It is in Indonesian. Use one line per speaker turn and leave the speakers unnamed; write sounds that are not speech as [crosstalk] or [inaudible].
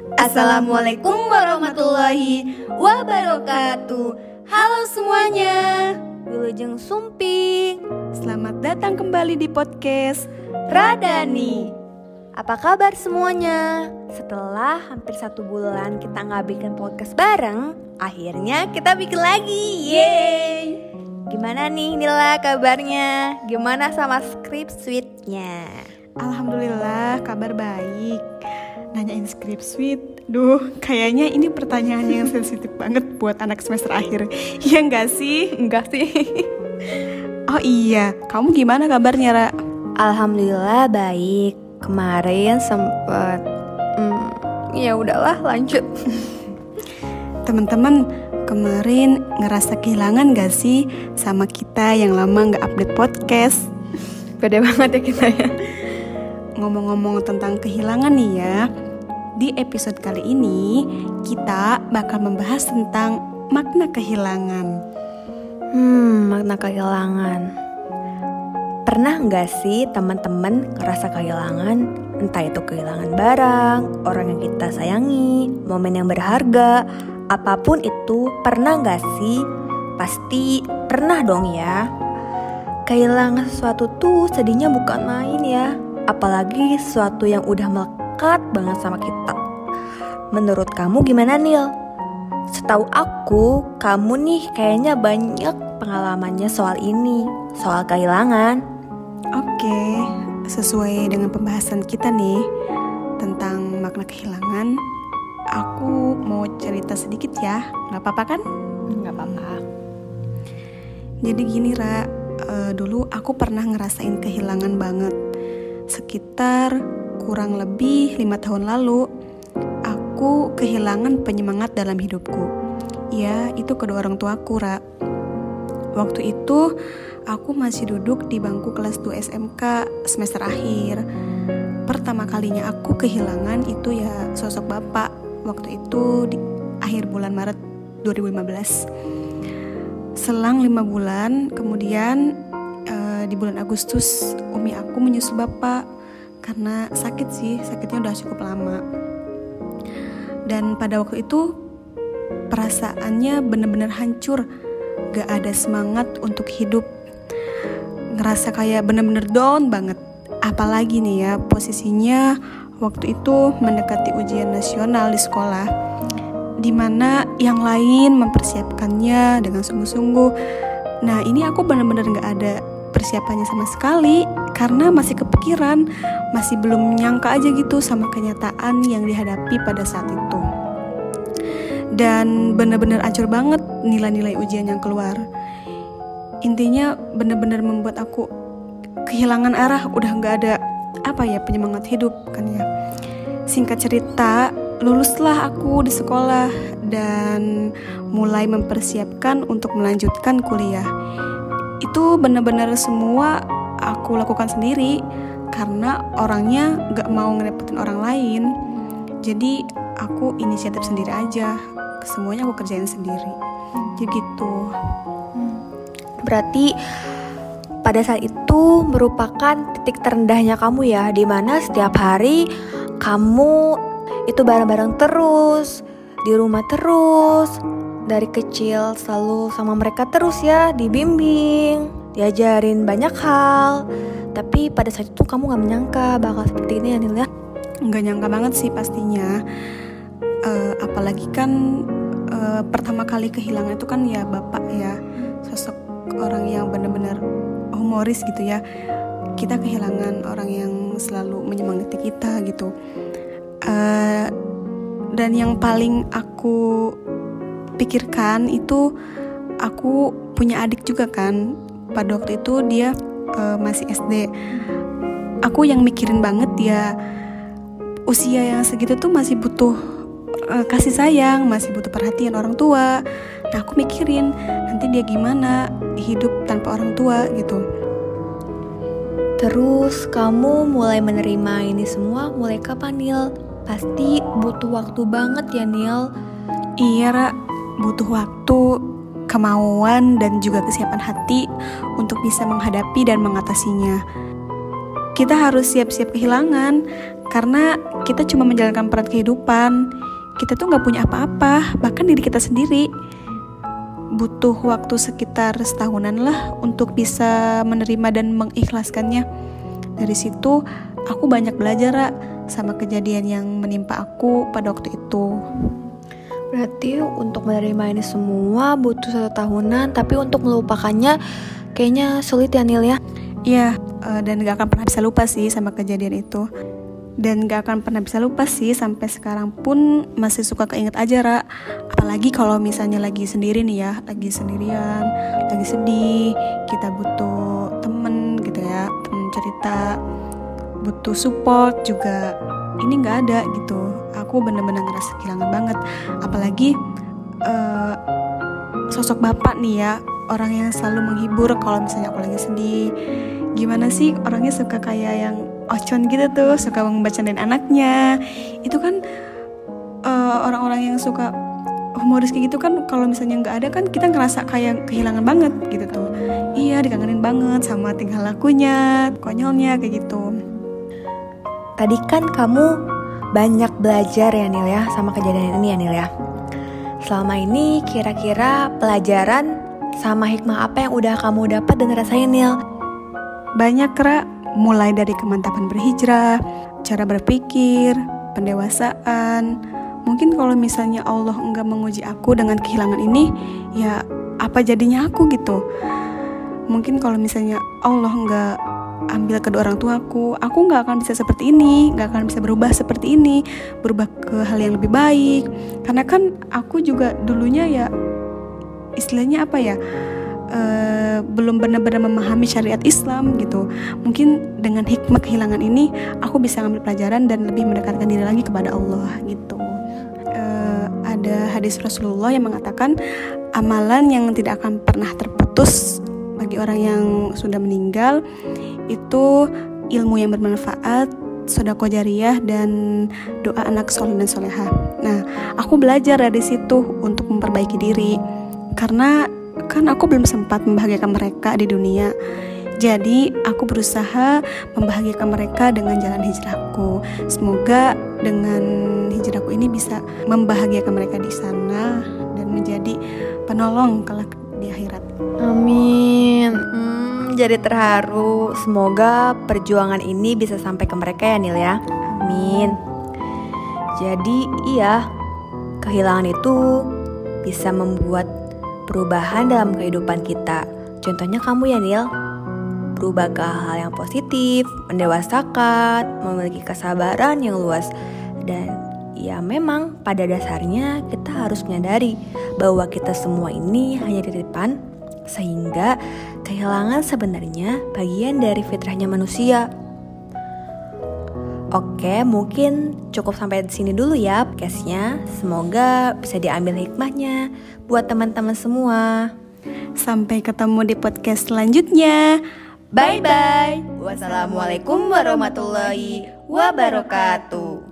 Assalamualaikum warahmatullahi wabarakatuh. Halo semuanya. Wilujeng Sumping.
Selamat datang kembali di podcast
Radani. Apa kabar semuanya? Setelah hampir satu bulan kita nggak bikin podcast bareng Akhirnya kita bikin lagi. Yeay. Gimana nih Nila kabarnya? Gimana sama script suite-nya?
Alhamdulillah kabar baik Nanyain script suite Duh kayaknya ini pertanyaan yang sensitif banget buat anak semester akhir Iya enggak sih?
Enggak sih [laughs]
Oh iya, kamu gimana kabarnya Ra?
Alhamdulillah baik Kemarin sempet hmm, Ya udahlah lanjut [laughs]
Teman-teman, kemarin ngerasa kehilangan gak sih sama kita yang lama gak update podcast?
Beda banget ya kita ya
Ngomong-ngomong tentang kehilangan nih ya Di episode kali ini kita bakal membahas tentang makna kehilangan
Hmm, makna kehilangan Pernah nggak sih teman-teman ngerasa kehilangan? Entah itu kehilangan barang, orang yang kita sayangi, momen yang berharga, apa pun itu pernah nggak sih? Pasti pernah dong ya. Kehilangan sesuatu tuh sedihnya bukan main ya, apalagi sesuatu yang udah melekat banget sama kita. Menurut kamu gimana Nil? Setahu aku, kamu nih kayaknya banyak pengalamannya soal ini, soal kehilangan.
Oke, sesuai dengan pembahasan kita nih tentang makna kehilangan, aku mau cerita sedikit ya, nggak apa-apa kan?
Nggak apa-apa.
Jadi gini Ra, uh, dulu aku pernah ngerasain kehilangan banget. Sekitar kurang lebih lima tahun lalu, aku kehilangan penyemangat dalam hidupku. Ya, itu kedua orang tuaku, Ra. Waktu itu aku masih duduk di bangku kelas 2 SMK semester akhir. Pertama kalinya aku kehilangan itu ya sosok bapak. Waktu itu di akhir bulan Maret 2015. Selang lima bulan, kemudian uh, di bulan Agustus umi aku menyusu bapak karena sakit sih, sakitnya udah cukup lama. Dan pada waktu itu perasaannya bener-bener hancur. Gak ada semangat untuk hidup. Ngerasa kayak bener-bener down banget. Apalagi nih ya posisinya waktu itu mendekati ujian nasional di sekolah di mana yang lain mempersiapkannya dengan sungguh-sungguh. Nah ini aku bener-bener gak ada persiapannya sama sekali karena masih kepikiran masih belum nyangka aja gitu sama kenyataan yang dihadapi pada saat itu dan bener-bener ancur banget nilai-nilai ujian yang keluar. Intinya bener-bener membuat aku kehilangan arah, udah nggak ada apa ya penyemangat hidup kan ya. Singkat cerita, luluslah aku di sekolah dan mulai mempersiapkan untuk melanjutkan kuliah. Itu bener-bener semua aku lakukan sendiri karena orangnya nggak mau ngerepotin orang lain. Jadi aku inisiatif sendiri aja. Semuanya aku kerjain sendiri. Jadi gitu.
Berarti pada saat itu merupakan titik terendahnya kamu ya di mana setiap hari kamu itu bareng-bareng terus di rumah terus dari kecil selalu sama mereka terus ya dibimbing diajarin banyak hal. Tapi pada saat itu kamu gak menyangka bakal seperti ini ya Nil ya?
Nggak nyangka banget sih pastinya. Uh, apalagi kan uh, pertama kali kehilangan itu kan ya bapak ya sosok orang yang benar-benar humoris gitu ya. Kita kehilangan orang yang selalu menyemangati kita gitu. Uh, dan yang paling aku pikirkan itu aku punya adik juga kan pada waktu itu dia uh, masih SD aku yang mikirin banget dia usia yang segitu tuh masih butuh uh, kasih sayang, masih butuh perhatian orang tua. Nah, aku mikirin nanti dia gimana hidup tanpa orang tua gitu.
Terus kamu mulai menerima ini semua mulai kapan Nil? Pasti butuh waktu banget ya Nil.
Iya Ra, butuh waktu, kemauan dan juga kesiapan hati untuk bisa menghadapi dan mengatasinya. Kita harus siap-siap kehilangan Karena kita cuma menjalankan peran kehidupan. Kita tuh nggak punya apa-apa, bahkan diri kita sendiri butuh waktu sekitar setahunan lah untuk bisa menerima dan mengikhlaskannya. Dari situ aku banyak belajar sama kejadian yang menimpa aku pada waktu itu.
Berarti untuk menerima ini semua butuh satu tahunan, tapi untuk melupakannya kayaknya sulit ya Nil ya?
Iya, uh, dan gak akan pernah bisa lupa sih sama kejadian itu. Dan gak akan pernah bisa lupa sih sampai sekarang pun masih suka keinget aja Ra. Apalagi kalau misalnya lagi sendiri nih ya, lagi sendirian, lagi sedih, kita butuh temen gitu ya, temen cerita, butuh support juga ini nggak ada gitu. Aku bener-bener ngerasa kehilangan banget. Apalagi uh, sosok bapak nih ya orang yang selalu menghibur kalau misalnya aku lagi sedih. Gimana sih orangnya suka kayak yang ocon gitu tuh suka membacain anaknya. Itu kan eh, orang-orang yang suka humoris kayak gitu kan kalau misalnya nggak ada kan kita ngerasa kayak kehilangan banget gitu tuh. Iya dikangenin banget sama tingkah lakunya konyolnya kayak gitu
tadi kan kamu banyak belajar ya Nil ya sama kejadian ini ya Nil ya. Selama ini kira-kira pelajaran sama hikmah apa yang udah kamu dapat dan rasain Nil?
Banyak kera, mulai dari kemantapan berhijrah, cara berpikir, pendewasaan. Mungkin kalau misalnya Allah enggak menguji aku dengan kehilangan ini, ya apa jadinya aku gitu. Mungkin kalau misalnya Allah enggak ambil kedua orang tuaku aku nggak akan bisa seperti ini nggak akan bisa berubah seperti ini berubah ke hal yang lebih baik karena kan aku juga dulunya ya istilahnya apa ya Uh, belum benar-benar memahami syariat Islam gitu. Mungkin dengan hikmah kehilangan ini aku bisa ngambil pelajaran dan lebih mendekatkan diri lagi kepada Allah gitu. Uh, ada hadis Rasulullah yang mengatakan amalan yang tidak akan pernah terputus bagi orang yang sudah meninggal itu ilmu yang bermanfaat, sodako jariah dan doa anak soleh dan soleha. Nah, aku belajar dari situ untuk memperbaiki diri karena kan aku belum sempat membahagiakan mereka di dunia. Jadi aku berusaha membahagiakan mereka dengan jalan hijrahku. Semoga dengan hijrahku ini bisa membahagiakan mereka di sana dan menjadi penolong kelak di akhirat.
Amin. Jadi terharu. Semoga perjuangan ini bisa sampai ke mereka ya Nil ya. Amin. Jadi iya, kehilangan itu bisa membuat perubahan dalam kehidupan kita. Contohnya kamu ya Nil, berubah ke hal yang positif, mendewasakan, memiliki kesabaran yang luas, dan ya memang pada dasarnya kita harus menyadari bahwa kita semua ini hanya titipan sehingga kehilangan sebenarnya bagian dari fitrahnya manusia. Oke, mungkin cukup sampai di sini dulu ya podcastnya. Semoga bisa diambil hikmahnya buat teman-teman semua.
Sampai ketemu di podcast selanjutnya.
Bye bye. Wassalamualaikum warahmatullahi wabarakatuh.